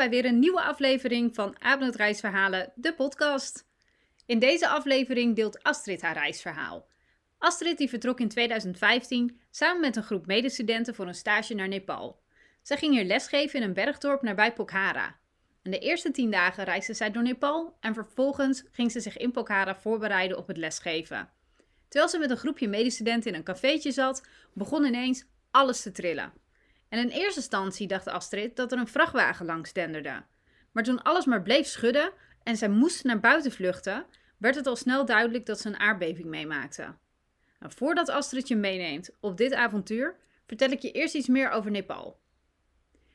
Bij weer een nieuwe aflevering van Abend Reisverhalen, de podcast. In deze aflevering deelt Astrid haar reisverhaal. Astrid die vertrok in 2015 samen met een groep medestudenten voor een stage naar Nepal. Zij ging hier lesgeven in een bergdorp nabij Pokhara. En de eerste tien dagen reisde zij door Nepal en vervolgens ging ze zich in Pokhara voorbereiden op het lesgeven. Terwijl ze met een groepje medestudenten in een cafeetje zat, begon ineens alles te trillen. En in eerste instantie dacht Astrid dat er een vrachtwagen langs denderde. Maar toen alles maar bleef schudden en zij moest naar buiten vluchten, werd het al snel duidelijk dat ze een aardbeving meemaakte. Nou, voordat Astrid je meeneemt op dit avontuur, vertel ik je eerst iets meer over Nepal.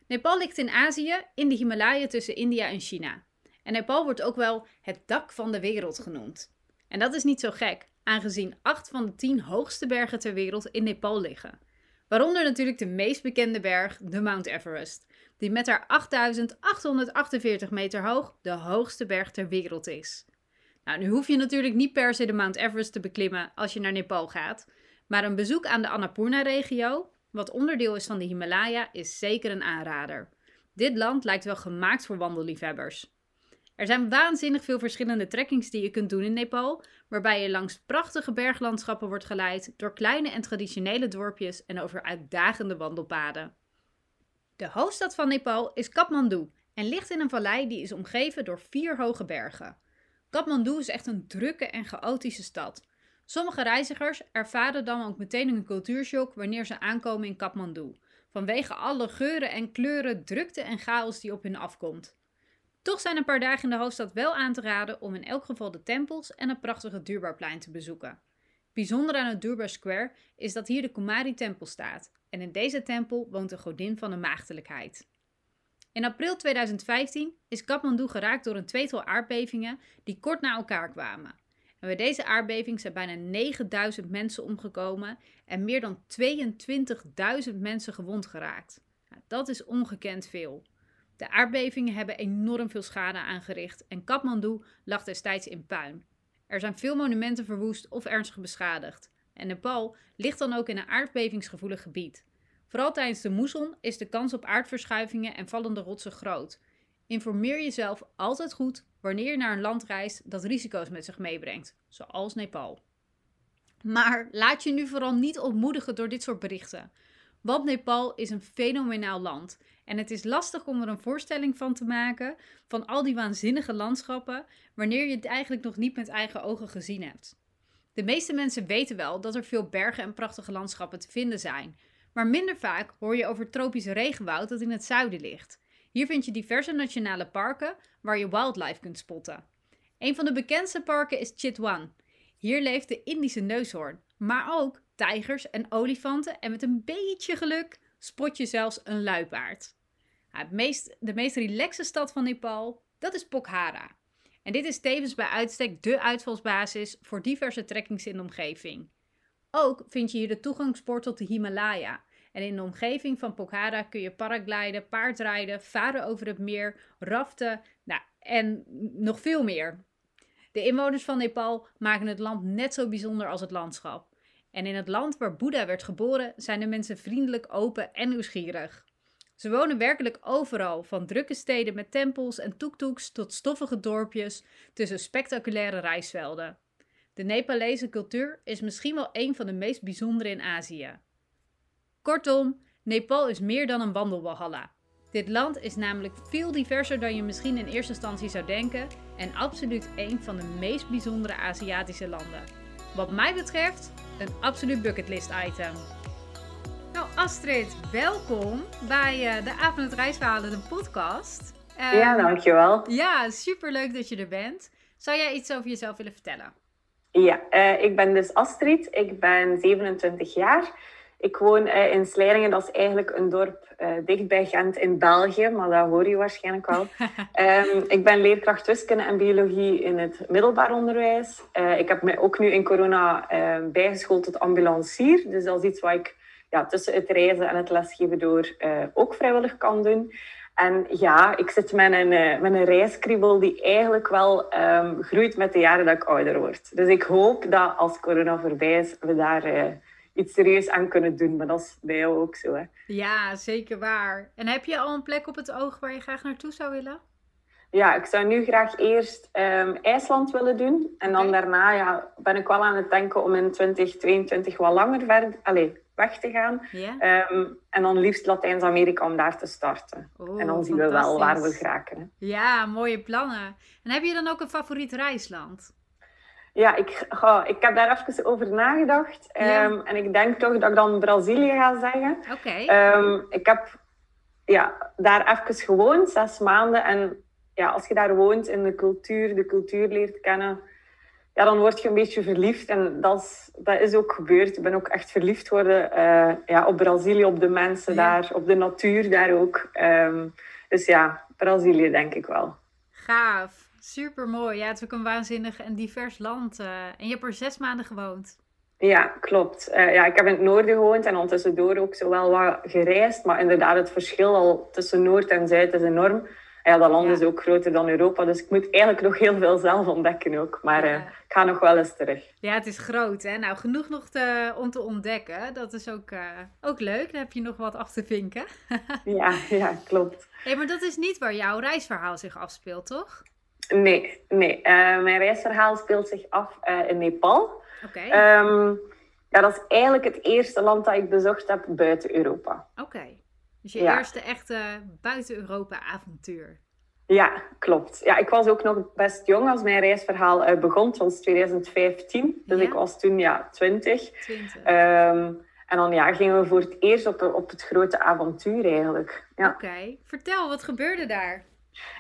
Nepal ligt in Azië, in de Himalaya tussen India en China. En Nepal wordt ook wel het dak van de wereld genoemd. En dat is niet zo gek, aangezien acht van de tien hoogste bergen ter wereld in Nepal liggen. Waaronder natuurlijk de meest bekende berg, de Mount Everest, die met haar 8848 meter hoog de hoogste berg ter wereld is. Nou, nu hoef je natuurlijk niet per se de Mount Everest te beklimmen als je naar Nepal gaat, maar een bezoek aan de Annapurna-regio, wat onderdeel is van de Himalaya, is zeker een aanrader. Dit land lijkt wel gemaakt voor wandelliefhebbers. Er zijn waanzinnig veel verschillende trekkings die je kunt doen in Nepal, waarbij je langs prachtige berglandschappen wordt geleid, door kleine en traditionele dorpjes en over uitdagende wandelpaden. De hoofdstad van Nepal is Kathmandu en ligt in een vallei die is omgeven door vier hoge bergen. Kathmandu is echt een drukke en chaotische stad. Sommige reizigers ervaren dan ook meteen een cultuurshock wanneer ze aankomen in Kathmandu, vanwege alle geuren en kleuren, drukte en chaos die op hun afkomt. Toch zijn een paar dagen in de hoofdstad wel aan te raden om in elk geval de tempels en het prachtige Durbarplein te bezoeken. Bijzonder aan het Durbar Square is dat hier de Kumari-tempel staat en in deze tempel woont de godin van de maagdelijkheid. In april 2015 is Kathmandu geraakt door een tweetal aardbevingen die kort na elkaar kwamen. En bij deze aardbeving zijn bijna 9000 mensen omgekomen en meer dan 22.000 mensen gewond geraakt. Nou, dat is ongekend veel. De aardbevingen hebben enorm veel schade aangericht en Kathmandu lag destijds in puin. Er zijn veel monumenten verwoest of ernstig beschadigd. En Nepal ligt dan ook in een aardbevingsgevoelig gebied. Vooral tijdens de moesson is de kans op aardverschuivingen en vallende rotsen groot. Informeer jezelf altijd goed wanneer je naar een land reist dat risico's met zich meebrengt, zoals Nepal. Maar laat je nu vooral niet ontmoedigen door dit soort berichten. Want Nepal is een fenomenaal land en het is lastig om er een voorstelling van te maken van al die waanzinnige landschappen wanneer je het eigenlijk nog niet met eigen ogen gezien hebt. De meeste mensen weten wel dat er veel bergen en prachtige landschappen te vinden zijn, maar minder vaak hoor je over het tropische regenwoud dat in het zuiden ligt. Hier vind je diverse nationale parken waar je wildlife kunt spotten. Een van de bekendste parken is Chitwan. Hier leeft de Indische neushoorn, maar ook tijgers en olifanten en met een beetje geluk spot je zelfs een luipaard. meest, de meest relaxe stad van Nepal, dat is Pokhara. En dit is tevens bij uitstek de uitvalsbasis voor diverse trekkings in de omgeving. Ook vind je hier de toegangspoort tot de Himalaya. En in de omgeving van Pokhara kun je paragliden, paardrijden, varen over het meer, raften nou, en nog veel meer. De inwoners van Nepal maken het land net zo bijzonder als het landschap. En in het land waar Boeddha werd geboren zijn de mensen vriendelijk, open en nieuwsgierig. Ze wonen werkelijk overal, van drukke steden met tempels en toektoeks tot stoffige dorpjes tussen spectaculaire rijstvelden. De Nepalese cultuur is misschien wel een van de meest bijzondere in Azië. Kortom, Nepal is meer dan een wandelwalhalla. Dit land is namelijk veel diverser dan je misschien in eerste instantie zou denken en absoluut een van de meest bijzondere Aziatische landen. Wat mij betreft een absoluut bucketlist item. Nou Astrid, welkom bij uh, de Avond het Reisverhalen, de podcast. Um, ja, dankjewel. Ja, superleuk dat je er bent. Zou jij iets over jezelf willen vertellen? Ja, uh, ik ben dus Astrid. Ik ben 27 jaar. Ik woon uh, in Sleiringen, dat is eigenlijk een dorp uh, dicht bij Gent in België, maar dat hoor je waarschijnlijk wel. um, ik ben leerkracht wiskunde en biologie in het middelbaar onderwijs. Uh, ik heb mij ook nu in corona bijgeschoold tot ambulancier, dus dat is iets wat ik ja, tussen het reizen en het lesgeven door ook vrijwillig kan doen. En ja, ik zit met een, met een reiskriebel die eigenlijk wel um, groeit met de jaren dat ik ouder word. Dus ik hoop dat als corona voorbij is, we daar iets serieus aan kunnen doen. Maar dat is bij jou ook zo, hè? Ja, zeker waar. En heb je al een plek op het oog waar je graag naartoe zou willen? Ja, ik zou nu graag eerst um, IJsland willen doen. En dan daarna ja, ben ik wel aan het denken om in 2022 wat langer verder, allez, weg te gaan. Yeah. Um, en dan liefst Latijns-Amerika om daar te starten. Oh, en dan zien we wel waar we geraken. Hè. Ja, mooie plannen. En heb je dan ook een favoriet reisland? Ja, ik, ga, ik heb daar even over nagedacht. Ehm, en ik denk toch dat ik dan Brazilië ga zeggen. Oké. Ehm, ik heb ja, daar even gewoond, zes maanden. En ja, als je daar woont in de cultuur, de cultuur leert kennen, ja, dan word je een beetje verliefd. En dat is, dat is ook gebeurd. Ik ben ook echt verliefd geworden uh, ja, op Brazilië, op de mensen daar, op de natuur daar ook. Um, dus ja, Brazilië denk ik wel. Gaaf. Super mooi. Ja, het is ook een waanzinnig en divers land. Uh, en je hebt er zes maanden gewoond. Ja, klopt. Uh, ja, ik heb in het noorden gewoond en ondertussendoor ook zo wel wat gereisd. Maar inderdaad, het verschil al tussen Noord en Zuid is enorm. Ja, dat land is ook groter dan Europa, dus ik moet eigenlijk nog heel veel zelf ontdekken ook. Maar ja. uh, ik ga nog wel eens terug. Ja, het is groot, hè? Nou, genoeg nog te, om te ontdekken. Dat is ook, uh, ook leuk. Dan heb je nog wat af te vinken. ja, ja, klopt. Hey, maar dat is niet waar jouw reisverhaal zich afspeelt, toch? Nee, nee. Uh, mijn reisverhaal speelt zich af uh, in Nepal. Oké. Okay. Um, ja, dat is eigenlijk het eerste land dat ik bezocht heb buiten Europa. Oké. Okay. Dus je ja. eerste echte buiten Europa avontuur. Ja, klopt. Ja, ik was ook nog best jong als mijn reisverhaal uh, begon. Het was 2015, dus ja? ik was toen ja, 20. 20. Um, en dan ja, gingen we voor het eerst op, op het grote avontuur eigenlijk. Ja. Oké, okay. vertel, wat gebeurde daar?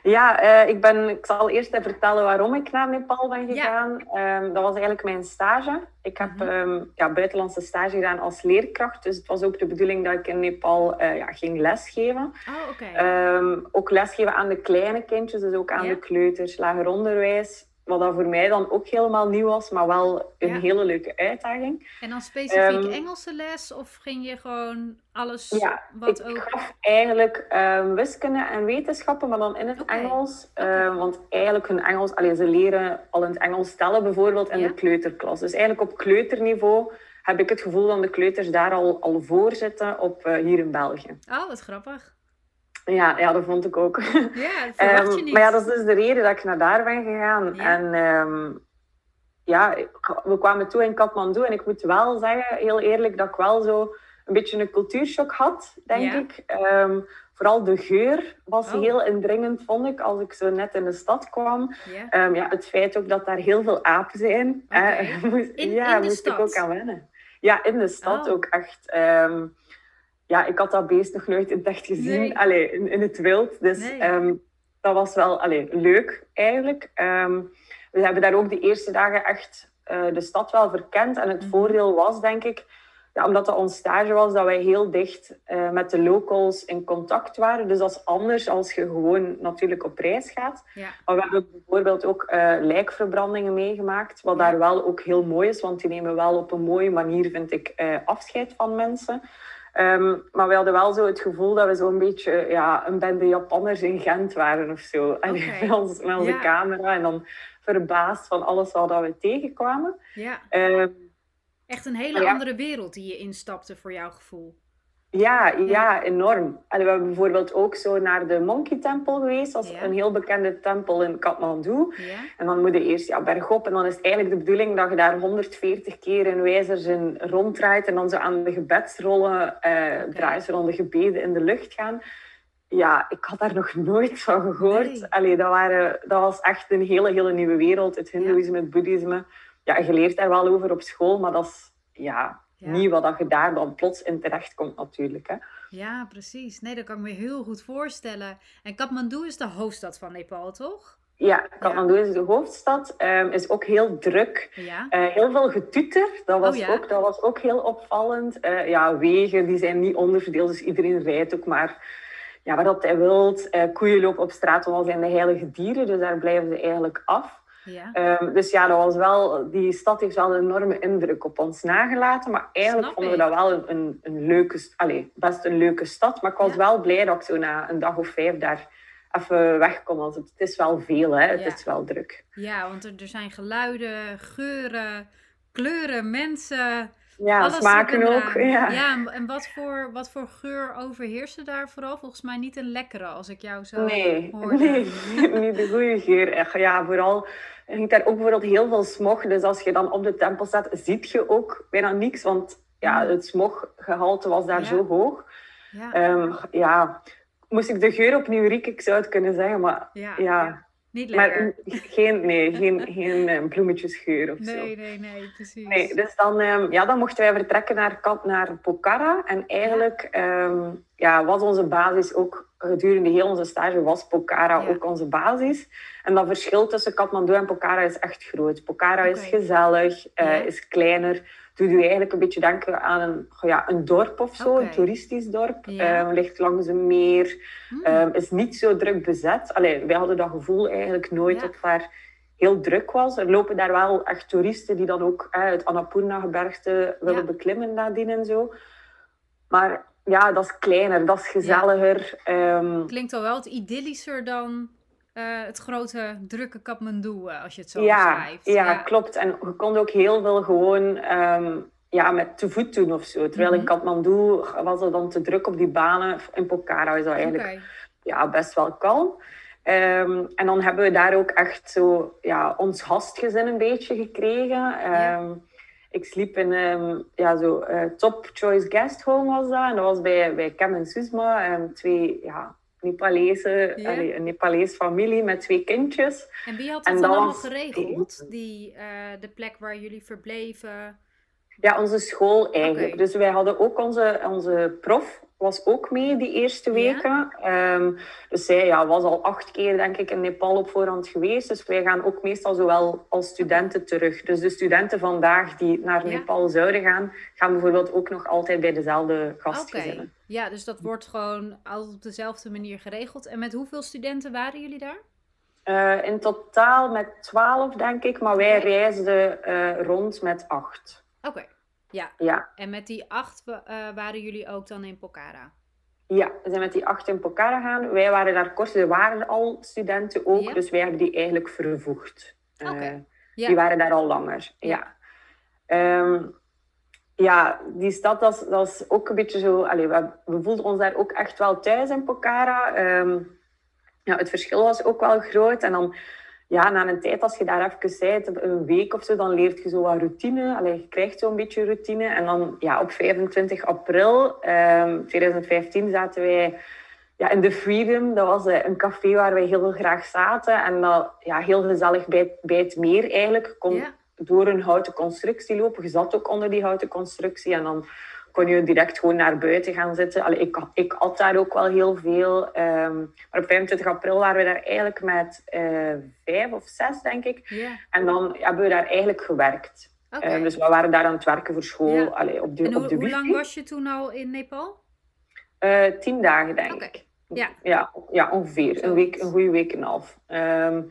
Ja, uh, ik, ben, ik zal eerst even vertellen waarom ik naar Nepal ben gegaan. Ja. Um, dat was eigenlijk mijn stage. Ik heb um, ja, buitenlandse stage gedaan als leerkracht. Dus het was ook de bedoeling dat ik in Nepal uh, ja, ging lesgeven. Oh, okay. um, ook lesgeven aan de kleine kindjes, dus ook aan de kleuters, lager onderwijs. Wat dat voor mij dan ook helemaal nieuw was, maar wel een ja. hele leuke uitdaging. En dan specifiek um, Engelse les of ging je gewoon alles ja, wat ik ook... gaf eigenlijk um, wiskunde en wetenschappen, maar dan in het okay. Engels. Okay. Um, want eigenlijk hun Engels, allee, ze leren al in het Engels tellen bijvoorbeeld in Ja. de kleuterklas. Dus eigenlijk op kleuterniveau heb ik het gevoel dat de kleuters daar al, al voor zitten op, uh, hier in België. Oh, wat grappig. Ja, ja, dat vond ik ook. Ja, dat verwacht je Ehm, niet. maar ja, dat is dus de reden dat ik naar daar ben gegaan. Ja. En ehm, ja, we kwamen toe in Kathmandu en ik moet wel zeggen, heel eerlijk, dat ik wel zo een beetje een cultuurshock had, denk Ja. ik. Ehm, vooral de geur was Oh. heel indringend, vond ik, als ik zo net in de stad kwam. Ja. Ja, het feit ook dat daar heel veel apen zijn, eh, moest, In- ja, in de moest stad? ik ook aan wennen. Ja, in de stad Oh. ook echt. Ja, ik had dat beest nog nooit in het echt gezien. Nee. Allee, in, in het wild. Dus Nee. ehm, dat was wel allee, leuk, eigenlijk. Ehm, we hebben daar ook de eerste dagen echt eh, de stad wel verkend. En het Mhm. voordeel was, denk ik, ja, omdat dat ons stage was, dat wij heel dicht eh, met de locals in contact waren. Dus dat is anders als je gewoon natuurlijk op reis gaat. Ja. Maar we hebben bijvoorbeeld ook eh, lijkverbrandingen meegemaakt, wat Ja. daar wel ook heel mooi is, want die nemen wel op een mooie manier, vind ik, afscheid van mensen. Ehm, maar we hadden wel zo het gevoel dat we zo'n beetje ja, een bende Japanners in Gent waren of zo. En Oké. met, ons, met onze Ja. camera en dan verbaasd van alles wat we tegenkwamen. ja. Ehm, Echt een hele ja. andere wereld die je instapte voor jouw gevoel. Ja, ja, enorm. En we hebben bijvoorbeeld ook zo naar de Monkey Temple geweest. Dat is Ja. een heel bekende tempel in Kathmandu. Ja. En dan moet je eerst ja, bergop. En dan is het eigenlijk de bedoeling dat je daar 140 keer in wijzers in ronddraait. En dan zo aan de gebedsrollen eh draaien, ze dan de gebeden in de lucht gaan. Ja, ik had daar nog nooit van gehoord. Nee. Allee, dat, waren, dat was echt een hele, hele nieuwe wereld. Het hindoeïsme, het boeddhisme. Ja, je leert daar wel over op school, maar dat is ja, Ja. niet wat dat je daar dan plots in terechtkomt natuurlijk. Hè. ja, precies. Nee, dat kan ik me heel goed voorstellen. En Kathmandu is de hoofdstad van Nepal, toch? Ja, Kathmandu is de hoofdstad. Um, is ook heel druk. Ja. Uh, heel veel getuter. Dat was, Oh, ja? ook, dat was ook heel opvallend. Uh, ja, wegen die zijn niet onderverdeeld, dus iedereen rijdt ook maar ja, waar dat hij wilt. Uh, koeien lopen op straat, want zijn de heilige dieren, dus daar blijven ze eigenlijk af. Ja. Um, dus ja, dat was wel, die stad heeft wel een enorme indruk op ons nagelaten. Maar eigenlijk Snap vonden we dat wel een, een, een leuke, allez, best een leuke stad. Maar ik was Ja. wel blij dat ik zo na een dag of vijf daar even wegkom. Want het, het is wel veel, hè. het Ja. is wel druk. ja, want er, er zijn geluiden, geuren, kleuren, mensen. Ja, alles smaken ook. eraan. Ja. en, wat, voor, wat voor geur overheerste daar vooral? Volgens mij niet een lekkere, als ik jou zo Nee, hoorde. nee, niet de goede geur. Echt, Ja, vooral hangt daar ook bijvoorbeeld heel veel smog. Dus als je dan op de tempel staat, ziet je ook bijna niks. Want ja, het smoggehalte was daar Ja. zo hoog. Ja, Ehm, ja, moest ik de geur opnieuw rieken, ik zou het kunnen zeggen. Maar ja, ja, Niet lekker. maar geen, nee, geen, geen eh, bloemetjesgeur of zo. nee, nee, nee, precies. Nee, dus dan, ehm, ja, dan mochten wij vertrekken naar, naar Pokhara. En eigenlijk ehm, ja, was onze basis ook gedurende heel onze stage, was Pokhara Ja. ook onze basis. En dat verschil tussen Kathmandu en Pokhara is echt groot. Pokhara is gezellig, eh, Ja. is kleiner. Doet u eigenlijk een beetje denken aan een, ja, een dorp of zo, een toeristisch dorp. Ja. Ehm, ligt langs een meer, Hmm. Ehm, is niet zo druk bezet. Allee, wij hadden dat gevoel eigenlijk nooit Ja. dat het daar heel druk was. Er lopen daar wel echt toeristen die dan ook eh, het Annapurna-gebergte willen Ja. beklimmen nadien en zo. Maar ja, dat is kleiner, dat is gezelliger. Ehm, Klinkt al wel wat idyllischer dan eh, het grote, drukke Kathmandu, eh, als je het zo ja, omschrijft. ja, klopt. En je kon ook heel veel gewoon ehm, ja, met te voet doen of zo. Terwijl in Mhm. Kathmandu was het dan te druk op die banen. In Pokhara is dat eigenlijk ja, best wel kalm. Ehm, en dan hebben we daar ook echt zo ja, ons gastgezin een beetje gekregen. Ehm, Ik sliep in ehm, ja, zo eh, top choice guest home was dat. En dat was bij, bij Cam en Susma. twee ja, Nepalese, Ja. allee, een Nepalese familie met twee kindjes. En wie had En dat dan allemaal geregeld? Die, eh, de plek waar jullie verbleven? Ja, onze school eigenlijk. Dus wij hadden ook onze, onze prof was ook mee die eerste Ja. weken. Ehm, dus zij ja, was al acht keer denk ik in Nepal op voorhand geweest. Dus wij gaan ook meestal zowel als studenten terug. Dus de studenten vandaag die naar Ja. Nepal zouden gaan, gaan bijvoorbeeld ook nog altijd bij dezelfde gastgezinnen. Ja, dus dat wordt gewoon altijd op dezelfde manier geregeld. En met hoeveel studenten waren jullie daar? Eh, in totaal met twaalf denk ik, maar wij reisden eh, rond met acht. Oké. Ja, Ja. en met die acht eh, waren jullie ook dan in Pokhara? Ja, we zijn met die acht in Pokhara gaan. Wij waren daar kort, er waren al studenten ook, Ja. dus wij hebben die eigenlijk vervoegd. Eh, Oké. Ja. Die waren daar al langer, ja. Ja. Ehm, ja, die stad, dat is, dat is ook een beetje zo... Allee, we, we voelden ons daar ook echt wel thuis in Pokhara. Ehm, ja, het verschil was ook wel groot. En dan, ja, na een tijd, als je daar even bent, een week of zo, dan leert je zo wat routine. Allee, je krijgt zo'n beetje routine. En dan, ja, op 25 april ehm, 2015 zaten wij ja, in The Freedom. Dat was eh, een café waar wij heel graag zaten. En dat, ja, heel gezellig bij, bij het meer eigenlijk. Kon Ja. door een houten constructie lopen. Je zat ook onder die houten constructie. En dan kon je direct gewoon naar buiten gaan zitten. Allee, ik, ik had daar ook wel heel veel. ehm, maar op 25 april waren we daar eigenlijk met eh, vijf of zes, denk ik. Ja, En dan hebben we daar eigenlijk gewerkt. oké. Eh, dus we waren daar aan het werken voor school. Ja. Allee, op de, en op hoe, de hoe lang was je toen al in Nepal? Eh, tien dagen, denk ik. Ja. Ja, ja ongeveer. Een, week, een goede week en een half. Ehm,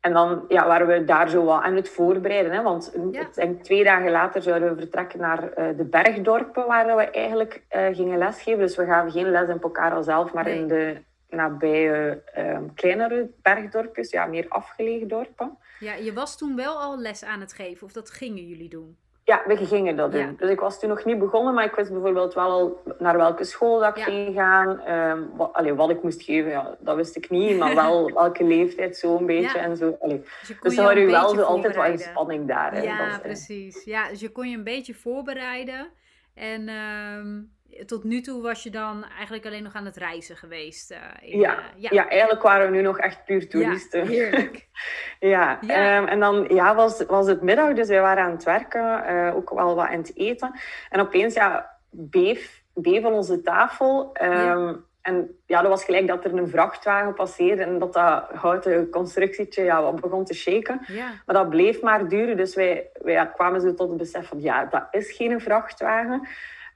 en dan ja, waren we daar zo wat aan het voorbereiden. Hè? Want Ja. denk twee dagen later zouden we vertrekken naar eh, de bergdorpen waar we eigenlijk eh, gingen lesgeven. Dus we gaven geen les in Pokhara zelf, maar Nee. in de nabije ehm, kleinere bergdorpjes. Ja, meer afgelegen dorpen. Ja, je was toen wel al les aan het geven, of dat gingen jullie doen? Ja, we gingen dat doen. Ja. Dus ik was toen nog niet begonnen, maar ik wist bijvoorbeeld wel al naar welke school dat ik Ja. ging gaan. Ehm, wat, allee, wat ik moest geven, ja, dat wist ik niet, maar wel welke leeftijd zo'n beetje en zo. Allee. Dus je Dus je wel zo altijd wel in spanning daar. hè. Ja, Dat eh, precies. Ja, dus je kon je een beetje voorbereiden. En ehm, tot nu toe was je dan eigenlijk alleen nog aan het reizen geweest. eh, in, Ja, eh, ja. eigenlijk waren we nu nog echt puur toeristen. Ja, heerlijk. Ja, Ja. ehm, en dan ja, was, was het middag, dus wij waren aan het werken, eh, ook wel wat aan het eten. En opeens ja, beef, beef aan onze tafel. Ehm, En ja, dat was gelijk dat er een vrachtwagen passeerde en dat dat houten constructietje ja, wat begon te shaken. Ja. Maar dat bleef maar duren. Dus wij, wij kwamen zo tot het besef van, ja, dat is geen vrachtwagen.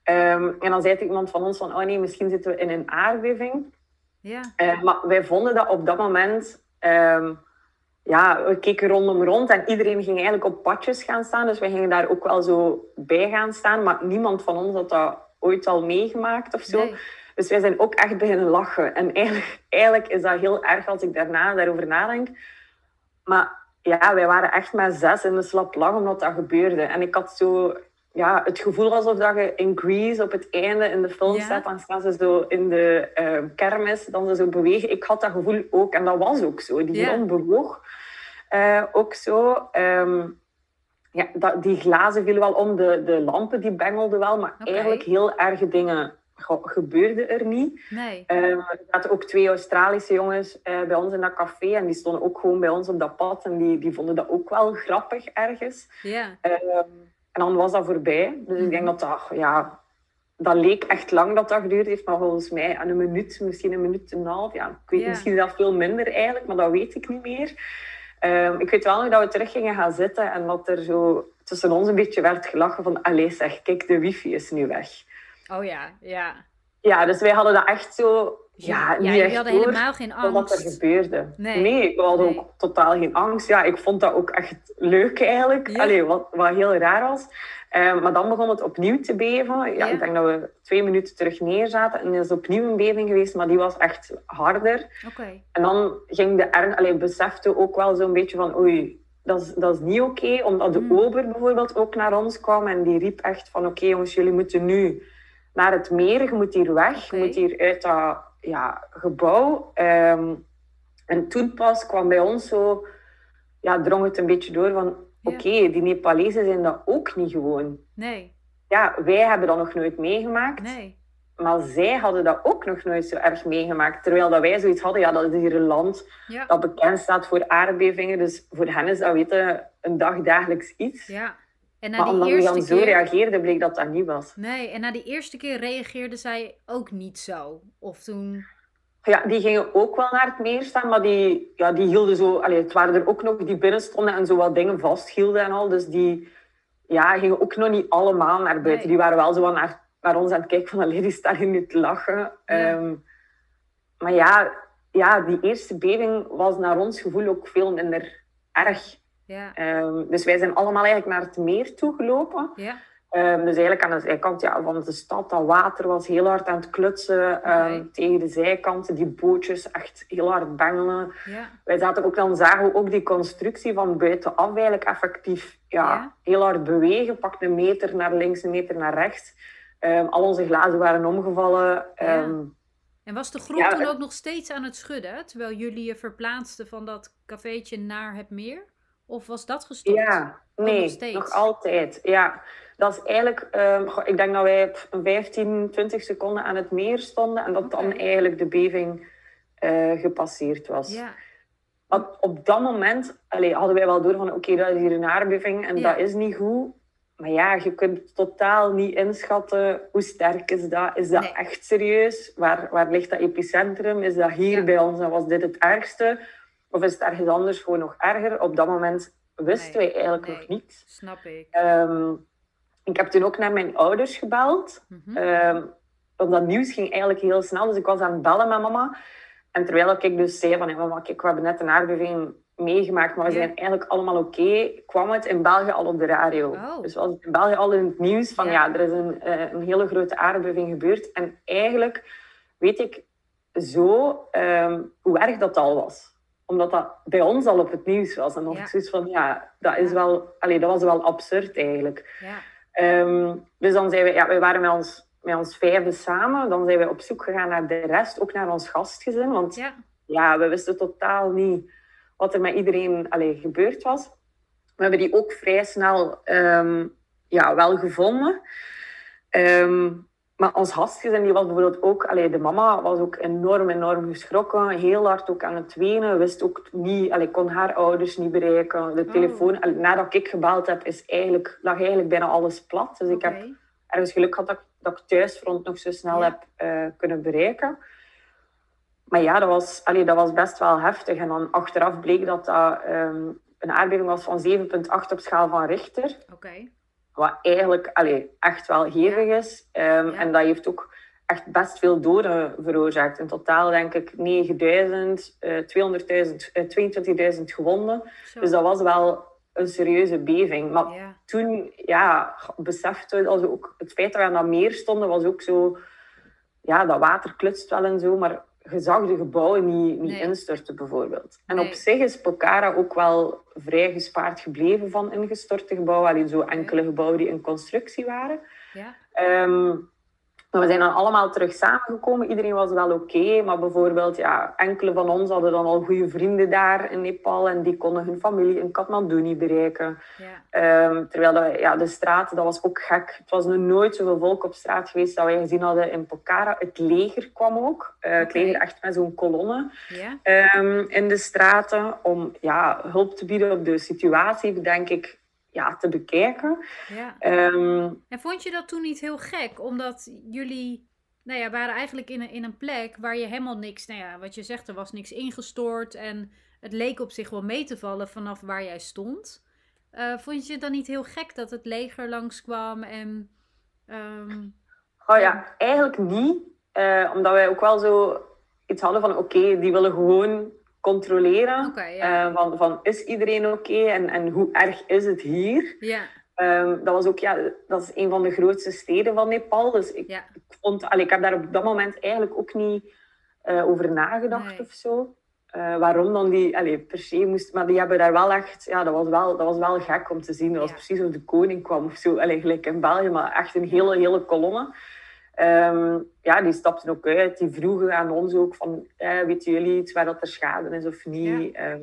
Ehm, en dan zei iemand van ons van, oh nee, misschien zitten we in een aardbeving. Ja. Uh, maar wij vonden dat op dat moment... Um, ja, we keken rondom rond en iedereen ging eigenlijk op padjes gaan staan. Dus we gingen daar ook wel zo bij gaan staan. Maar niemand van ons had dat ooit al meegemaakt of zo. Nee. Dus wij zijn ook echt beginnen lachen. En eigenlijk, eigenlijk is dat heel erg als ik daarna daarover nadenk. Maar ja, wij waren echt met zes in de slap lach omdat dat gebeurde. En ik had zo ja, het gevoel alsof dat je in Grease op het einde in de film Ja. staat. Dan staan ze zo in de eh, kermis, dan ze zo bewegen. Ik had dat gevoel ook. En dat was ook zo. Die Ja. bewoog eh, ook zo. Ehm, ja, dat, die glazen vielen wel om. De, de lampen die bengelden wel. Maar eigenlijk heel erge dingen ge- gebeurden er niet. Nee. Ehm, er zaten ook twee Australische jongens eh, bij ons in dat café. En die stonden ook gewoon bij ons op dat pad. En die, die vonden dat ook wel grappig ergens. Ja. Ehm, en dan was dat voorbij. Dus ik denk dat dat, ja, dat leek echt lang dat dat geduurd heeft. Maar volgens mij aan een minuut, misschien een minuut en een half. Ja, ik weet Ja. misschien zelfs veel minder eigenlijk, maar dat weet ik niet meer. Ehm, ik weet wel nog dat we terug gingen gaan zitten en dat er zo tussen ons een beetje werd gelachen van allee zeg, kijk, de wifi is nu weg. Oh ja, ja. Ja, dus wij hadden dat echt zo... Ja, ja, niet jullie hadden door helemaal geen van wat er angst. gebeurde. Nee. we hadden Nee. ook totaal geen angst. Ja, ik vond dat ook echt leuk eigenlijk. Ja. Allee, wat, wat heel raar was. Eh, maar dan begon het opnieuw te beven. Ja, Ja. Ik denk dat we twee minuten terug neerzaten. En er is opnieuw een beving geweest, maar die was echt harder. Oké. En dan ging de ern... Allee, besefte ook wel zo'n beetje van... Oei, dat is, dat is niet oké. omdat de Mm. ober bijvoorbeeld ook naar ons kwam. En die riep echt van... Oké jongens, jullie moeten nu naar het meer. Je moet hier weg. Je moet hier uit dat ja, gebouw. Ehm, en toen pas kwam bij ons zo... Ja, drong het een beetje door van... Ja. Oké, die Nepalezen zijn dat ook niet gewoon. Nee. Ja, wij hebben dat nog nooit meegemaakt. Nee. Maar zij hadden dat ook nog nooit zo erg meegemaakt. Terwijl dat wij zoiets hadden, ja, dat is hier een land Ja. dat bekend staat voor aardbevingen. Dus voor hen is dat weten een dagdagelijks iets. Ja. En na maar die omdat eerste dan zo keer... reageerde, bleek dat dat niet was. Nee, en na die eerste keer reageerde zij ook niet zo. Of toen... Ja, die gingen ook wel naar het meer staan, maar die, ja, die hielden zo... Allee, het waren er ook nog die binnen stonden en zo wat dingen vasthielden en al. Dus die ja, gingen ook nog niet allemaal naar buiten. Nee. Die waren wel zo naar, naar ons aan het kijken van... Allee, die staan hier nu te lachen. Ja. Ehm, maar ja, ja, die eerste beving was naar ons gevoel ook veel minder erg. Ja. Ehm, dus wij zijn allemaal eigenlijk naar het meer toe gelopen. Ja. Ehm, dus eigenlijk aan de zijkant ja, van de stad, dat water was heel hard aan het klutsen. ehm, tegen de zijkanten, die bootjes echt heel hard bengelen. Ja. Wij zaten ook, dan zagen we ook die constructie van buitenaf eigenlijk effectief ja, Ja. heel hard bewegen. Pak een meter naar links, een meter naar rechts. Al onze glazen waren omgevallen. En was de Ja, toen ook nog steeds aan het schudden, terwijl jullie je verplaatsten van dat cafeetje naar het meer? Of was dat gestopt? Ja, nog nee, steeds? nog altijd. Ja, dat is eigenlijk, ehm, ik denk dat wij op een 15, 20 seconden aan het meer stonden en dat dan eigenlijk de beving eh, gepasseerd was. Ja. Want op dat moment allee, hadden wij wel door van oké, dat is hier een aardbeving en Ja. dat is niet goed. Maar ja, je kunt totaal niet inschatten hoe sterk is dat. Is dat Nee. echt serieus? Waar, waar ligt dat epicentrum? Is dat hier Ja. bij ons en was dit het ergste? Of is het ergens anders gewoon nog erger? Op dat moment wisten Nee, wij eigenlijk nee. nog niet. Snap ik. Ehm, ik heb toen ook naar mijn ouders gebeld. Want dat nieuws ging eigenlijk heel snel. Dus ik was aan het bellen met mama. En terwijl ik dus zei van... "Hé, mama, kijk, we hebben net een aardbeving meegemaakt. Maar we Ja. zijn eigenlijk allemaal oké. kwam het in België al op de radio. Oh. Dus was het in België al in het nieuws van... Ja. Ja, er is een, eh, een hele grote aardbeving gebeurd. En eigenlijk weet ik zo ehm, hoe erg dat al was omdat dat bij ons al op het nieuws was. En dan Ja. zoiets van, ja, dat, is wel, allee, dat was wel absurd eigenlijk. Ja. Ehm, dus dan zijn we, ja, we waren met ons, met ons vijfde samen. Dan zijn we op zoek gegaan naar de rest, ook naar ons gastgezin. Want Ja. ja, we wisten totaal niet wat er met iedereen allee, gebeurd was. We hebben die ook vrij snel ehm, ja, wel gevonden. Ehm, maar ons gastgezin die was bijvoorbeeld ook... Allee, de mama was ook enorm, enorm geschrokken. Heel hard ook aan het wenen. Wist ook niet... Allee, kon haar ouders niet bereiken. De Oh. telefoon... allee, nadat ik gebeld heb, is eigenlijk, lag eigenlijk bijna alles plat. Dus ik heb ergens geluk gehad dat, ik- dat ik thuisfront nog zo snel Ja. heb eh, kunnen bereiken. maar ja, dat was, allee, dat was best wel heftig. En dan achteraf bleek dat dat ehm, een aardbeving was van 7,8 op schaal van Richter. Oké. Wat eigenlijk allee, echt wel hevig is. Ehm, Ja. En dat heeft ook echt best veel doden veroorzaakt. In totaal denk ik 9000, eh 200.000, eh, 22.000 gewonden. Zo. Dus dat was wel een serieuze beving. Maar Ja. toen ja, beseften we dat ook het feit dat we aan dat meer stonden, was ook zo. Ja, dat water klutst wel en zo, maar je zag de gebouwen niet, niet Nee. instorten, bijvoorbeeld. En Nee. op zich is Pokhara ook wel vrij gespaard gebleven van ingestorte gebouwen. Alleen zo enkele gebouwen die in constructie waren. Ja. Ehm, maar we zijn dan allemaal terug samengekomen. Iedereen was wel oké. maar bijvoorbeeld, ja, enkele van ons hadden dan al goede vrienden daar in Nepal. En die konden hun familie in Kathmandu niet bereiken. Ja. Ehm, terwijl dat, ja, de straten, dat was ook gek. Het was nog nooit zoveel volk op straat geweest dat wij gezien hadden in Pokhara. Het leger kwam ook. Eh, Het leger echt met zo'n kolonne Ja. ehm, in de straten. Om ja, hulp te bieden op de situatie, denk ik, ja, te bekijken. ja. Ehm, En vond je dat toen niet heel gek? Omdat jullie nou ja, waren eigenlijk in een, in een plek waar je helemaal niks... Nou ja, wat je zegt, er was niks ingestort. En het leek op zich wel mee te vallen vanaf waar jij stond. Eh, vond je het dan niet heel gek dat het leger langskwam en... ehm, Oh ja, eigenlijk niet. Eh, omdat wij ook wel zo iets hadden van oké, die willen gewoon controleren. Eh, van, van is iedereen oké en, en hoe erg is het hier? ja, Ehm, dat was ook, ja, dat is een van de grootste steden van Nepal. Dus ik, ik vond, allee, ik heb daar op dat moment eigenlijk ook niet eh, over nagedacht Nee. of zo. Eh, waarom dan die allee, per se moest, maar die hebben daar wel echt, ja, dat was wel, dat was wel gek om te zien. Dat was precies of de koning kwam of zo, allee, gelijk in België, maar echt een hele, hele kolonne. Ehm, ja, die stapten ook uit. Die vroegen aan ons ook van, eh, weten jullie iets waar dat er schade is of niet? Ehm,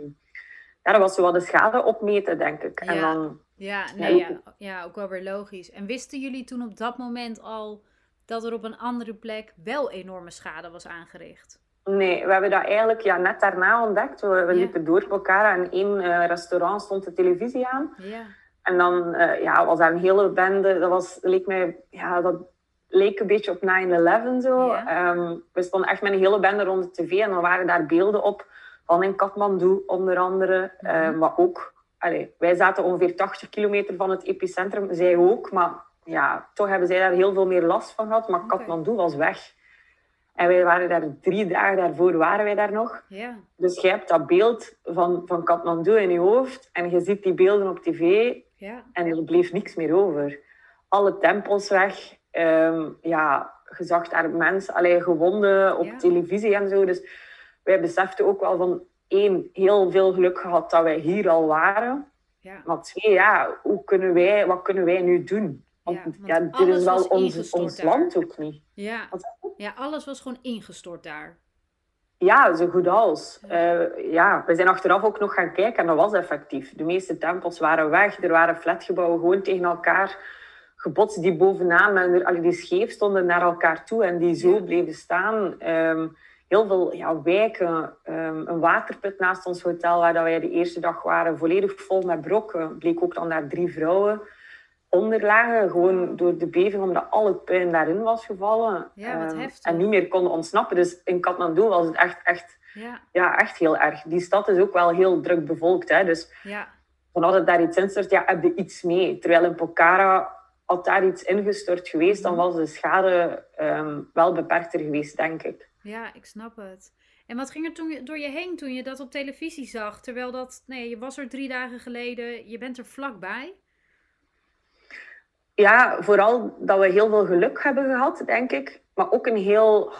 ja, dat was zo wat de schade opmeten, denk ik. En Ja. dan, ja, Ja, nee, ook- ja, ja, ook wel weer logisch. En wisten jullie toen op dat moment al dat er op een andere plek wel enorme schade was aangericht? Nee, we hebben dat eigenlijk ja, net daarna ontdekt. We, we Ja. liepen door Pokhara en één eh, restaurant stond de televisie aan. Ja, En dan eh, ja, was daar een hele bende. Dat was, leek mij, ja, dat leek een beetje op 9-11 zo. Ja. Ehm, we stonden echt met een hele bende rond de tv en dan waren daar beelden op van in Kathmandu onder andere. Mhm. Eh, maar ook, allee, wij zaten ongeveer 80 kilometer van het epicentrum, zij ook. Maar ja, toch hebben zij daar heel veel meer last van gehad. Maar. Kathmandu was weg. En wij waren daar drie dagen daarvoor, waren wij daar nog. Dus je hebt dat beeld van, van Kathmandu in je hoofd en je ziet die beelden op tv en er bleef niks meer over. Alle tempels weg. Ehm, ja, je zag daar mensen, allee, gewonden op Ja. televisie en zo. Dus wij beseften ook wel van één, heel veel geluk gehad dat wij hier al waren. ja. Maar twee, ja, hoe kunnen wij, wat kunnen wij nu doen? Want Ja, ja, dit is wel ons, ons daar. land ook niet. Ja. Ja, alles was gewoon ingestort daar. Ja, zo goed als. Eh, ja, we zijn achteraf ook nog gaan kijken en dat was effectief. De meeste tempels waren weg. Er waren flatgebouwen gewoon tegen elkaar gebotst die bovenaan, en allee, die scheef stonden naar elkaar toe en die zo bleven staan. Ehm, heel veel ja, wijken, ehm, een waterput naast ons hotel waar dat wij de eerste dag waren, volledig vol met brokken. Bleek ook dan daar drie vrouwen onder lagen, gewoon door de beving, omdat al het puin daarin was gevallen. Ja, wat Ehm, heftig. En niet meer konden ontsnappen. Dus in Kathmandu was het echt, echt Ja, ja, echt heel erg. Die stad is ook wel heel druk bevolkt. Hè? Dus ja, vanuit het daar iets instort, ja, heb je iets mee. Terwijl in Pokhara, had daar iets ingestort geweest, dan was de schade ehm, wel beperkter geweest, denk ik. ja, ik snap het. En wat ging er toen door je heen toen je dat op televisie zag? Terwijl dat, nee, je was er drie dagen geleden, je bent er vlakbij. Ja, vooral dat we heel veel geluk hebben gehad, denk ik. Maar ook een heel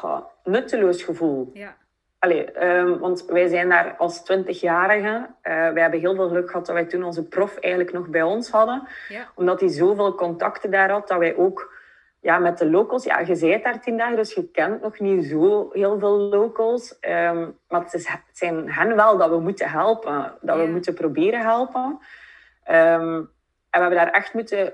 nutteloos gevoel. Ja, Allee, ehm, want wij zijn daar als twintigjarigen. Uh, wij hebben heel veel geluk gehad dat wij toen onze prof eigenlijk nog bij ons hadden. ja, Omdat hij zoveel contacten daar had, dat wij ook ja, met de locals... Ja, je bent daar tien dagen, dus je kent nog niet zo heel veel locals. Ehm, maar het, is, het zijn hen wel dat we moeten helpen. Dat Ja. we moeten proberen helpen. Ehm, en we hebben daar echt moeten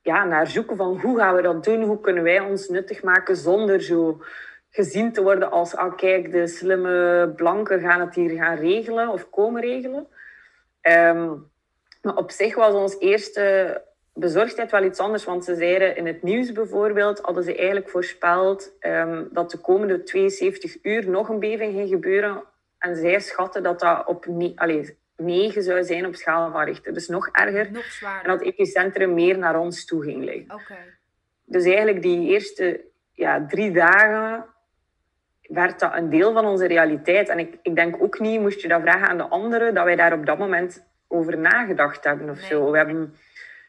ja, naar zoeken van hoe gaan we dat doen? Hoe kunnen wij ons nuttig maken zonder zo gezien te worden als ah, kijk, de slimme blanken gaan het hier gaan regelen of komen regelen. Ehm, maar op zich was ons eerste bezorgdheid wel iets anders. Want ze zeiden in het nieuws bijvoorbeeld, hadden ze eigenlijk voorspeld um, dat de komende 72 uur nog een beving ging gebeuren. En zij schatten dat dat op allez, 9 zou zijn op schaal van Richter. Dus nog erger. Nog zwaarder. En dat het epicentrum meer naar ons toe ging liggen. Dus eigenlijk die eerste ja, drie dagen werd dat een deel van onze realiteit. En ik, ik denk ook niet, moest je dat vragen aan de anderen, dat wij daar op dat moment over nagedacht hebben of Nee. zo. We hebben,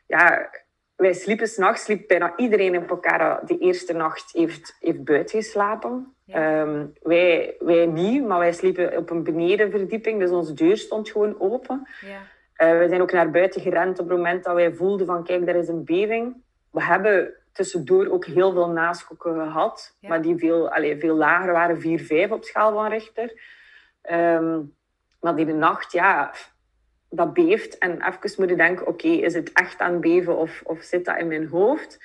ja, wij sliepen s'nachts, sliep bijna iedereen in Pokhara die eerste nacht heeft, heeft buiten geslapen. Ja. Ehm, wij, wij niet, maar wij sliepen op een benedenverdieping, dus onze deur stond gewoon open. Ja. Eh, we zijn ook naar buiten gerend op het moment dat wij voelden van kijk, er is een beving. We hebben tussendoor ook heel veel naschokken gehad, Ja. maar die veel, allee, veel lager waren, 4, 5 op schaal van Richter. Ehm, maar die de nacht, ja, dat beeft. En even moeten denken, oké, is het echt aan het beven of, of zit dat in mijn hoofd?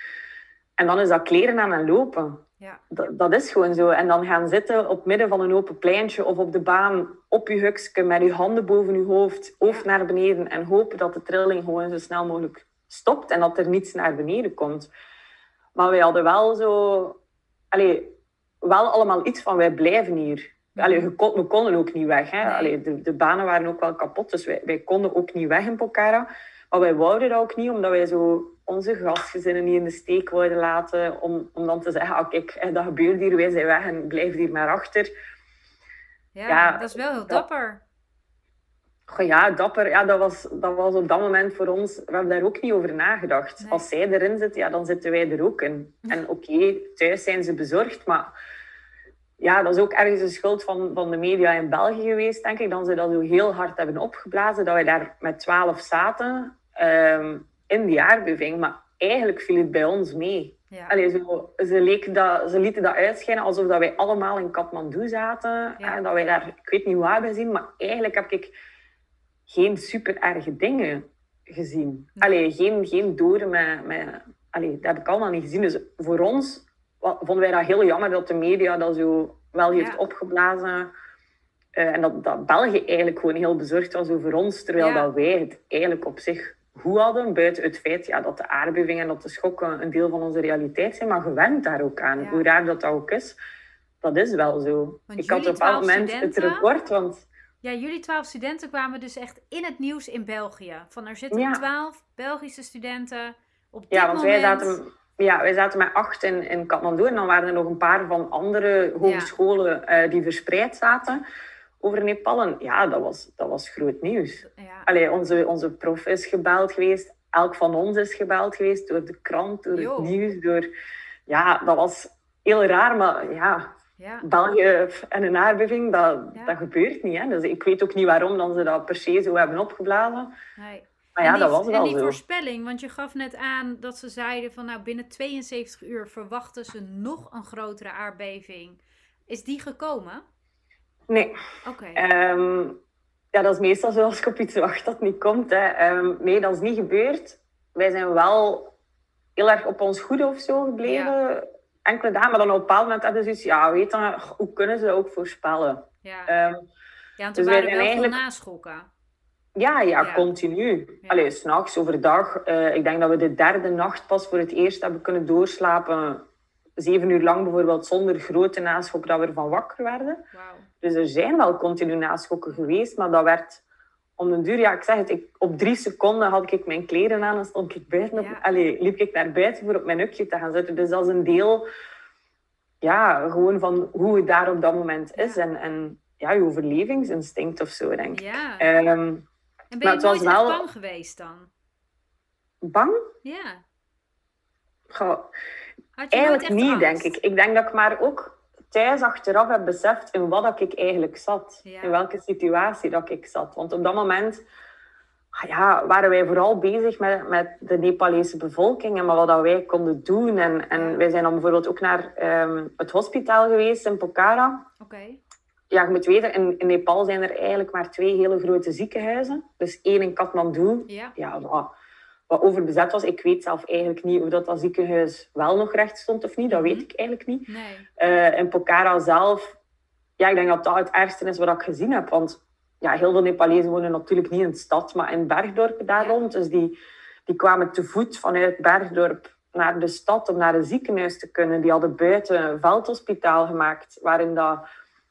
En dan is dat kleren aan en lopen. Ja. Dat, dat is gewoon zo. En dan gaan zitten op het midden van een open pleintje of op de baan op je hukske met je handen boven je hoofd, hoofd naar beneden en hopen dat de trilling gewoon zo snel mogelijk stopt en dat er niets naar beneden komt. Maar wij hadden wel zo... Allee, wel allemaal iets van, wij blijven hier. Allee, je kon- we konden ook niet weg. Hè? Allee, de, de banen waren ook wel kapot, dus wij, wij konden ook niet weg in Pokhara. Maar wij wouden dat ook niet, omdat wij zo onze gastgezinnen niet in de steek wilden laten. Om, om dan te zeggen, ah, kijk, dat gebeurt hier, wij zijn weg en blijf hier maar achter. Ja, Ja, dat is wel heel dapper. Goh, ja, dapper, ja, dat, was, dat was op dat moment voor ons... We hebben daar ook niet over nagedacht. Nee. Als zij erin zit, ja, dan zitten wij er ook in. En oké, thuis zijn ze bezorgd, maar... Ja, dat is ook ergens de schuld van, van de media in België geweest, denk ik. Dat ze dat zo heel hard hebben opgeblazen. Dat wij daar met twaalf zaten ehm, in die aardbeving. Maar eigenlijk viel het bij ons mee. Ja. Allee, zo, ze, leken dat, ze lieten dat uitschijnen alsof dat wij allemaal in Kathmandu zaten. Ja. En dat wij daar, ik weet niet waar hebben gezien, maar eigenlijk heb ik geen super erge dingen gezien. Allee, geen, geen doden met... met allee, dat heb ik allemaal niet gezien. Dus voor ons vonden wij dat heel jammer dat de media dat zo wel heeft Ja. opgeblazen. Eh, en dat, dat België eigenlijk gewoon heel bezorgd was over ons, terwijl Ja. dat wij het eigenlijk op zich goed hadden, buiten het feit ja, dat de aardbeving en dat de schokken een deel van onze realiteit zijn, maar gewend daar ook aan. Ja. Hoe raar dat, dat ook is, dat is wel zo. Want ik had op een 12 moment studenten- het record, want Ja, jullie twaalf studenten kwamen dus echt in het nieuws in België. Van er zitten Ja. twaalf Belgische studenten op dit Ja, want wij moment. zaten, ja, wij zaten met acht in, in Kathmandu en dan waren er nog een paar van andere hogescholen eh, die verspreid zaten over Nepal. En ja, dat was, dat was groot nieuws. Ja, Allee, onze, onze prof is gebeld geweest, elk van ons is gebeld geweest door de krant, door Jo. het nieuws. Door... Ja, dat was heel raar, maar ja, ja. België en een aardbeving, dat, Ja. dat gebeurt niet. Hè? Dus ik weet ook niet waarom dan ze dat per se zo hebben opgeblazen. Nee. Maar ja, en die, dat was en wel die zo. voorspelling, want je gaf net aan dat ze zeiden van nou binnen 72 uur verwachten ze nog een grotere aardbeving. Is die gekomen? Nee. Oké. Ehm, ja, dat is meestal zo als ik op iets wacht dat niet komt. Hè. Ehm, nee, dat is niet gebeurd. Wij zijn wel heel erg op ons goede of zo gebleven. Enkele dagen, maar dan op een bepaald moment hadden ze zoiets... Ja, weet je, hoe kunnen ze dat ook voorspellen? ja. Ehm, ja, want dus er waren wel eigenlijk- veel naschokken. ja, ja, Ja. continu. Ja. Allee, s'nachts, overdag. Eh, ik denk dat we de derde nacht pas voor het eerst hebben kunnen doorslapen. Zeven uur lang bijvoorbeeld, zonder grote naschok, dat we ervan wakker werden. Dus er zijn wel continu naschokken geweest, maar dat werd om den duur, ja, ik zeg het, ik, op drie seconden had ik mijn kleren aan en stond ik buiten. Op, Ja. allee, liep ik naar buiten voor op mijn hukje te gaan zitten. Dus dat is een deel, ja, gewoon van hoe het daar op dat moment is. Ja. En, en ja, je overlevingsinstinct of zo, denk ik. Ja. Ehm, en ben maar je het was nooit echt wel- bang geweest dan? bang? Ja. Goh, eigenlijk niet, denk ik. Ik denk dat ik maar ook thuis achteraf heb beseft in wat dat ik eigenlijk zat. Ja. In welke situatie dat ik zat. Want op dat moment ah ja, waren wij vooral bezig met, met de Nepalese bevolking en wat dat wij konden doen. En, en wij zijn dan bijvoorbeeld ook naar ehm, het hospitaal geweest in Pokhara. Oké. Ja, je moet weten, in, in Nepal zijn er eigenlijk maar twee hele grote ziekenhuizen. Dus één in Kathmandu, Ja. ja, wat, wat overbezet was. Ik weet zelf eigenlijk niet of dat, dat ziekenhuis wel nog recht stond of niet. Dat Mhm. weet ik eigenlijk niet. Nee. Eh, in Pokhara zelf, ja, ik denk dat dat het ergste is wat ik gezien heb. Want ja, heel veel Nepalezen wonen natuurlijk niet in de stad, maar in bergdorpen daar Ja. rond. Dus die, die kwamen te voet vanuit Bergdorp naar de stad om naar een ziekenhuis te kunnen. Die hadden buiten een veldhospitaal gemaakt, waarin dat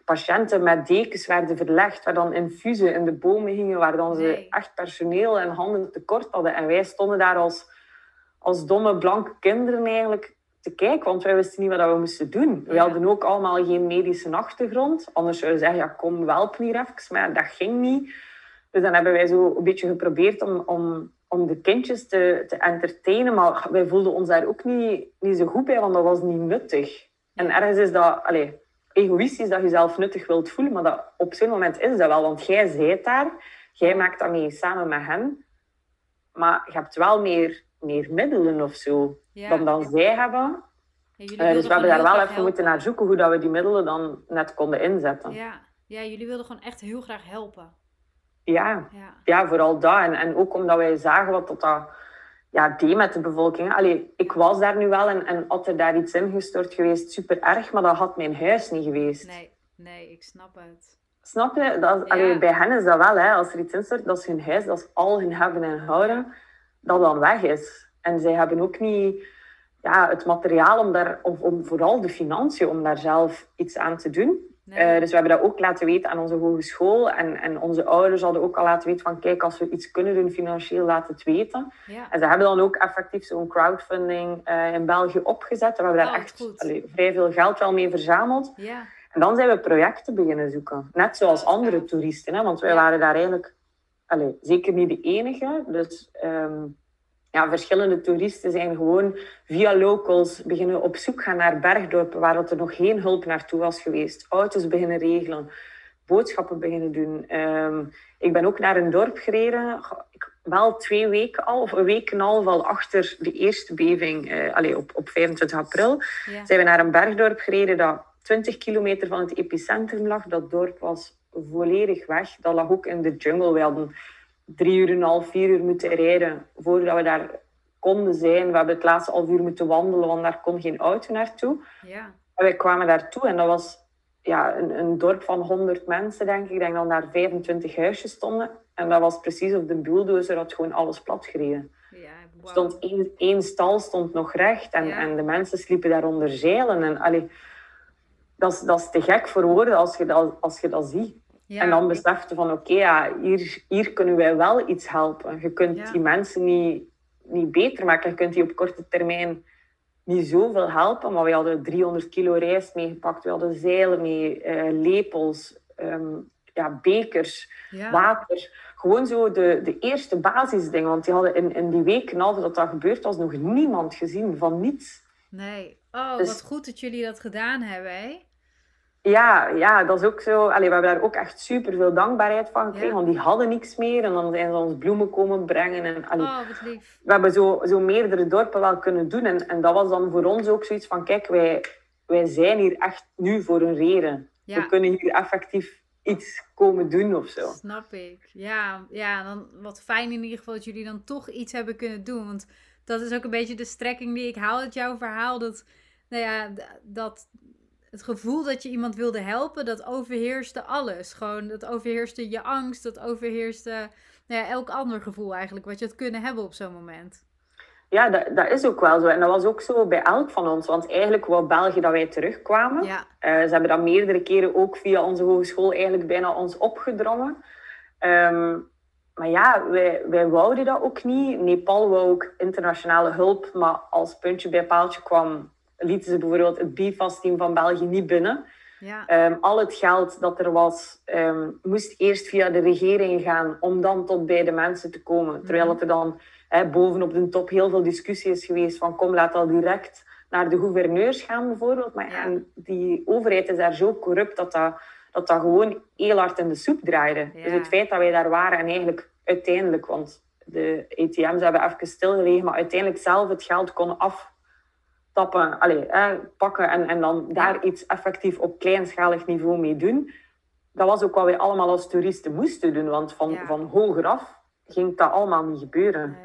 patiënten met dekens werden verlegd, waar dan infusen in de bomen hingen, waar dan ze echt personeel en handen tekort hadden. En wij stonden daar als, als domme blanke kinderen eigenlijk te kijken, want wij wisten niet wat we moesten doen. We hadden ook allemaal geen medische achtergrond. Anders zouden we zeggen, ja, kom, help me even. Maar dat ging niet. Dus dan hebben wij zo een beetje geprobeerd om, om, om de kindjes te, te entertainen. Maar wij voelden ons daar ook niet, niet zo goed bij, want dat was niet nuttig. En ergens is dat allez, egoïstisch dat je zelf nuttig wilt voelen, maar dat, op zo'n moment is dat wel. Want jij zijt daar, jij maakt dat mee samen met hen. Maar je hebt wel meer, meer middelen of zo dan, dan zij hebben. Ja, uh, dus we hebben daar wel even moeten naar zoeken hoe dat we die middelen dan net konden inzetten. Ja, ja jullie wilden gewoon echt heel graag helpen. Ja, ja. ja vooral dat. En, en ook omdat wij zagen wat dat ja, deed met de bevolking. Allee, ik was daar nu wel en, en had er daar iets ingestort geweest, super erg, maar dat had mijn huis niet geweest. Nee, nee, ik snap het. Snap je? Dat, allee, bij hen is dat wel, hè. als er iets instort, dat is hun huis, dat is al hun hebben en houden, dat dan weg is. En zij hebben ook niet ja, het materiaal om daar, of om vooral de financiën, om daar zelf iets aan te doen. Eh, dus we hebben dat ook laten weten aan onze hogeschool. En, en onze ouders hadden ook al laten weten van kijk, als we iets kunnen doen financieel, laat het weten. Ja. En ze hebben dan ook effectief zo'n crowdfunding uh, in België opgezet. En we hebben daar oh, echt vrij veel geld wel mee verzameld. Ja. En dan zijn we projecten beginnen zoeken. Net zoals andere toeristen. Hè? Want wij waren daar eigenlijk allee, zeker niet de enige. Dus um, ja, verschillende toeristen zijn gewoon via locals beginnen op zoek gaan naar bergdorpen waar er nog geen hulp naartoe was geweest. Auto's beginnen regelen, boodschappen beginnen doen. Ehm, ik ben ook naar een dorp gereden, wel twee weken al, of een week en half al achter de eerste beving, uh, allez, op, op 25 april. Zijn we naar een bergdorp gereden dat 20 kilometer van het epicentrum lag. Dat dorp was volledig weg. Dat lag ook in de jungle. We hadden drie uur en een half, vier uur moeten rijden voordat we daar konden zijn. We hebben het laatste half uur moeten wandelen, want daar kon geen auto naartoe. Ja. En wij kwamen daartoe en dat was ja, een, een dorp van 100 mensen, denk ik. Ik denk dat daar 25 huisjes stonden. En dat was precies of de bulldozer had gewoon alles platgereden. Ja, wow. stond één, één stal stond nog recht en, en de mensen sliepen daar onder zeilen. En, allee, dat, is, dat is te gek voor woorden als je dat, als je dat ziet. En dan besefte van oké, ja, hier, hier kunnen wij wel iets helpen. Je kunt die mensen niet, niet beter maken. Je kunt die op korte termijn niet zoveel helpen. Maar we hadden 300 kilo rijst meegepakt. We hadden zeilen mee, uh, lepels, ehm, ja, bekers, water. Gewoon zo de, de eerste basisdingen. Want die hadden in, in die week en dat dat gebeurd was, nog niemand gezien van niets. Nee. Oh, dus wat goed dat jullie dat gedaan hebben, hè? Ja, ja, dat is ook zo. Allee, we hebben daar ook echt super veel dankbaarheid van gekregen, want die hadden niks meer. En dan zijn ze ons bloemen komen brengen. En, allee, oh, wat lief. We hebben zo, zo meerdere dorpen wel kunnen doen. En, en dat was dan voor ons ook zoiets van, kijk, wij, wij zijn hier echt nu voor een reden. We kunnen hier effectief iets komen doen of zo. Snap ik. Ja, ja, dan wat fijn in ieder geval dat jullie dan toch iets hebben kunnen doen. Want dat is ook een beetje de strekking die ik haal uit jouw verhaal. Dat, nou ja, dat het gevoel dat je iemand wilde helpen, dat overheerste alles. Gewoon, dat overheerste je angst, dat overheerste nou ja, elk ander gevoel eigenlijk, wat je had kunnen hebben op zo'n moment. Ja, dat, dat, is ook wel zo. En dat was ook zo bij elk van ons. Want eigenlijk wou België dat wij terugkwamen. Ja. Uh, ze hebben dat meerdere keren ook via onze hogeschool eigenlijk bijna ons opgedrongen. Um, maar ja, wij, wij wouden dat ook niet. Nepal wou ook internationale hulp. Maar als puntje bij paaltje kwam lieten ze bijvoorbeeld het BIFAS-team van België niet binnen. Ja. Ehm, al het geld dat er was, um, moest eerst via de regering gaan om dan tot bij de mensen te komen. Terwijl mhm. er dan bovenop boven op de top heel veel discussie is geweest van kom, laat al direct naar de gouverneurs gaan bijvoorbeeld. Maar ja. die overheid is daar zo corrupt dat dat, dat dat gewoon heel hard in de soep draaide. Dus het feit dat wij daar waren en eigenlijk uiteindelijk, want de ATM's hebben even stilgelegen, maar uiteindelijk zelf het geld konden af stappen allez, pakken en, en dan daar iets effectief op kleinschalig niveau mee doen. Dat was ook wat wij allemaal als toeristen moesten doen, want van, ja. van hogeraf ging dat allemaal niet gebeuren.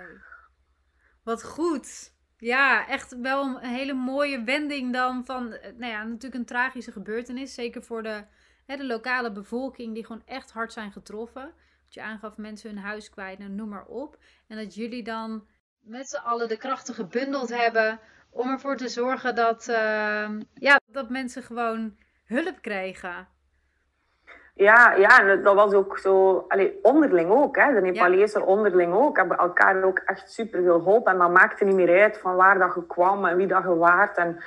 Wat goed. Ja, echt wel een hele mooie wending dan van, eh, nou ja, natuurlijk een tragische gebeurtenis. Zeker voor de, hè, de lokale bevolking die gewoon echt hard zijn getroffen. Dat je aangaf mensen hun huis kwijt, en noem maar op. En dat jullie dan met z'n allen de krachten gebundeld hebben om ervoor te zorgen dat, ehm, ja, dat mensen gewoon hulp kregen. Ja, ja, en dat was ook zo, allee, onderling ook. Hè. De Nepalese onderling ook, hebben elkaar ook echt super veel geholpen. En dat maakte niet meer uit van waar dat je kwam en wie dat je waart. En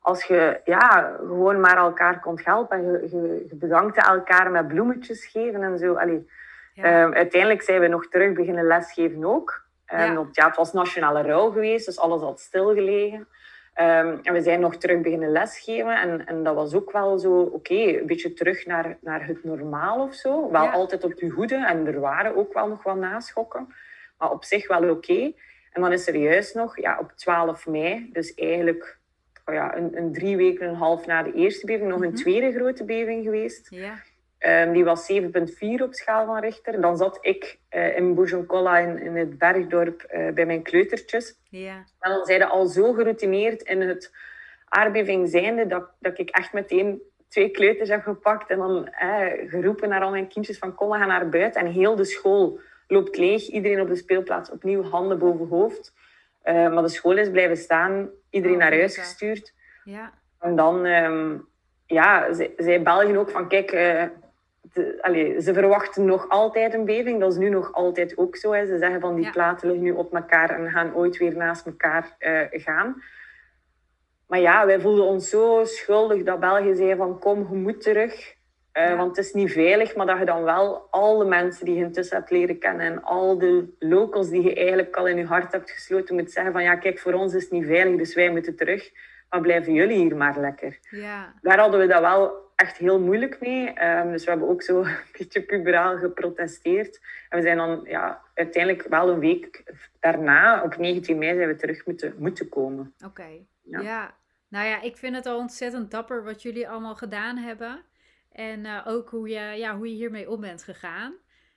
als je ja, gewoon maar elkaar kon helpen en je, je, je bedankte elkaar met bloemetjes geven en zo. Allee, ehm, uiteindelijk zijn we nog terug beginnen lesgeven ook. Um, ja. Ja, het was nationale rouw geweest, dus alles had stilgelegen. Um, en we zijn nog terug beginnen lesgeven. En, en dat was ook wel zo, oké, een beetje terug naar, naar het normaal of zo. Wel altijd op je hoede. En er waren ook wel nog wat naschokken. Maar op zich wel oké. En dan is er juist nog, ja, op 12 mei, dus eigenlijk oh ja, een, een drie weken en een half na de eerste beving, nog een mhm. tweede grote beving geweest. Ja. Um, die was 7,4 op schaal van Richter. Dan zat ik uh, in Bourgoncola in, in het bergdorp uh, bij mijn kleutertjes. Ja. En dan zijn al zo geroutineerd in het aardbeving zijnde dat, dat ik echt meteen twee kleuters heb gepakt en dan eh, geroepen naar al mijn kindjes van kom, we gaan naar buiten. En heel de school loopt leeg. Iedereen op de speelplaats opnieuw handen boven hoofd. Uh, maar de school is blijven staan. Iedereen oh, naar huis gestuurd. Ja. En dan um, ja, zei België ook van kijk, uh, ze verwachten nog altijd een beving. Dat is nu nog altijd ook zo. Hè. Ze zeggen van die platen liggen nu op elkaar en gaan ooit weer naast elkaar uh, gaan. Maar ja, wij voelden ons zo schuldig dat België zei van kom, je moet terug. Uh, Want het is niet veilig, maar dat je dan wel al de mensen die je intussen hebt leren kennen en al de locals die je eigenlijk al in je hart hebt gesloten, moet zeggen van ja, kijk, voor ons is het niet veilig, dus wij moeten terug. Maar blijven jullie hier maar lekker. Ja. Daar hadden we dat wel echt heel moeilijk mee. Um, dus we hebben ook zo een beetje puberaal geprotesteerd. En we zijn dan ja, uiteindelijk wel een week daarna, op 19 mei, zijn we terug moeten, moeten komen. Oké, ja. ja. Nou ja, ik vind het al ontzettend dapper wat jullie allemaal gedaan hebben. En uh, ook hoe je, ja, hoe je hiermee om bent gegaan.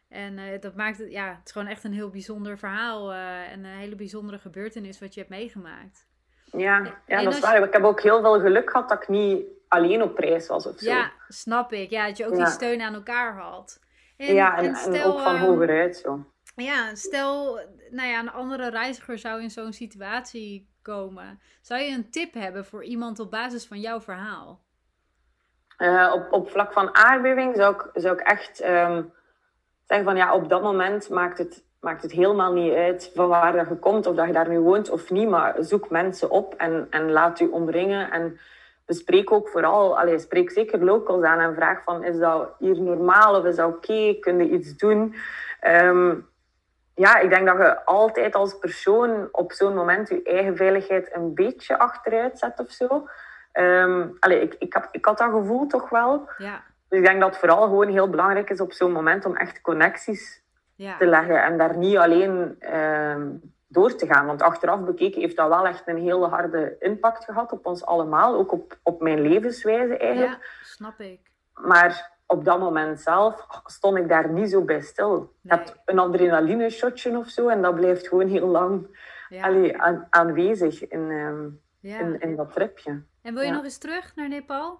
En uh, dat maakt het, ja, het is gewoon echt een heel bijzonder verhaal. Uh, en een hele bijzondere gebeurtenis wat je hebt meegemaakt. Ja, ja dat is waar. Ik heb ook heel veel geluk gehad dat ik niet alleen op reis was of zo. Ja, snap ik. Ja, dat je ook die steun aan elkaar had. En, ja, en, en, stel, ook van um, hogeruit zo. Ja, stel, nou ja, een andere reiziger zou in zo'n situatie komen. Zou je een tip hebben voor iemand op basis van jouw verhaal? Uh, op, op vlak van aardbeving zou ik, zou ik echt um, zeggen van ja, op dat moment maakt het maakt het helemaal niet uit van waar dat je komt of dat je daar nu woont of niet. Maar zoek mensen op en, en laat je omringen. En bespreek ook vooral, allez, spreek zeker locals aan en vraag van is dat hier normaal of is dat oké? Okay? Kun je iets doen? Um, ja, ik denk dat je altijd als persoon op zo'n moment je eigen veiligheid een beetje achteruit zet of zo. Um, allez, ik, ik, ik had dat gevoel toch wel. Ja. Dus ik denk dat het vooral gewoon heel belangrijk is op zo'n moment om echt connecties ja. te leggen en daar niet alleen ehm, door te gaan. Want achteraf bekeken heeft dat wel echt een hele harde impact gehad op ons allemaal, ook op, op mijn levenswijze eigenlijk. Ja, snap ik. Maar op dat moment zelf stond ik daar niet zo bij stil. Je hebt een adrenaline shotje of zo en dat blijft gewoon heel lang allee, aanwezig in, um, in, in, dat tripje. En wil je nog eens terug naar Nepal?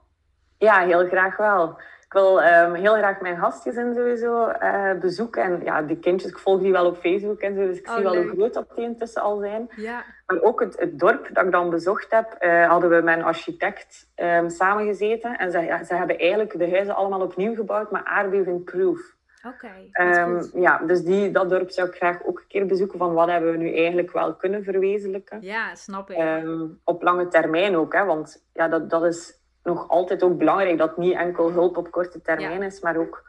Ja, heel graag wel ik wil um, heel graag mijn gastgezin sowieso uh, bezoeken. En ja, die kindjes, ik volg die wel op Facebook en zo, dus ik oh, zie wel hoe groot dat die intussen al zijn. Ja. Maar ook het, het, dorp dat ik dan bezocht heb, uh, hadden we met een architect um, samengezeten. En ze, ja, ze hebben eigenlijk de huizen allemaal opnieuw gebouwd, maar aardbeving-proof. Oké. Okay, um, ja, dus die, dat dorp zou ik graag ook een keer bezoeken. Van wat hebben we nu eigenlijk wel kunnen verwezenlijken? Ja, snap ik. op lange termijn ook, hè, want ja, dat, dat is nog altijd ook belangrijk dat niet enkel hulp op korte termijn is, maar ook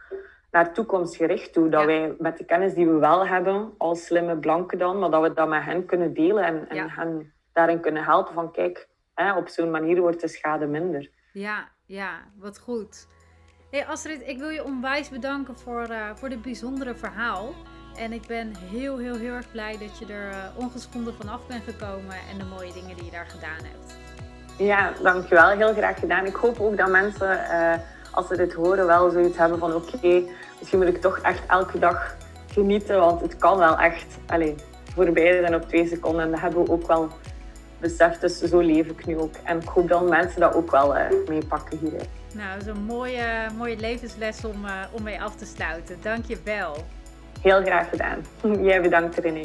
naar toekomstgericht toe. Dat wij met de kennis die we wel hebben, als slimme blanken dan, maar dat we dat met hen kunnen delen en, en hen daarin kunnen helpen van kijk, hè, op zo'n manier wordt de schade minder. Ja, ja, wat goed. Hey Astrid, ik wil je onwijs bedanken voor, uh, voor dit bijzondere verhaal. En ik ben heel, heel, heel erg blij dat je er uh, ongeschonden vanaf bent gekomen en de mooie dingen die je daar gedaan hebt. Ja, dankjewel. Heel graag gedaan. Ik hoop ook dat mensen, uh, als ze dit horen, wel zoiets hebben van oké, misschien moet ik toch echt elke dag genieten, want het kan wel echt allez, voorbij zijn op twee seconden. En dat hebben we ook wel beseft, dus zo leef ik nu ook. En ik hoop dat mensen dat ook wel uh, meepakken hierin. Nou, dat is een mooie, mooie levensles om, uh, om mee af te sluiten. Dank je wel. Heel graag gedaan. Jij bedankt, René.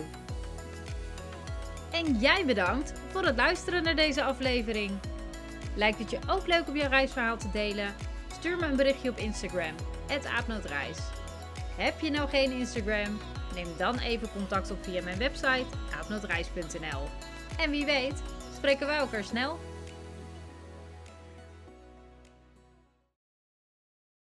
En jij bedankt voor het luisteren naar deze aflevering. Lijkt het je ook leuk om je reisverhaal te delen? Stuur me een berichtje op Instagram, aapnootreis. Heb je nou geen Instagram? Neem dan even contact op via mijn website aapnootreis.nl. En wie weet, spreken wij elkaar snel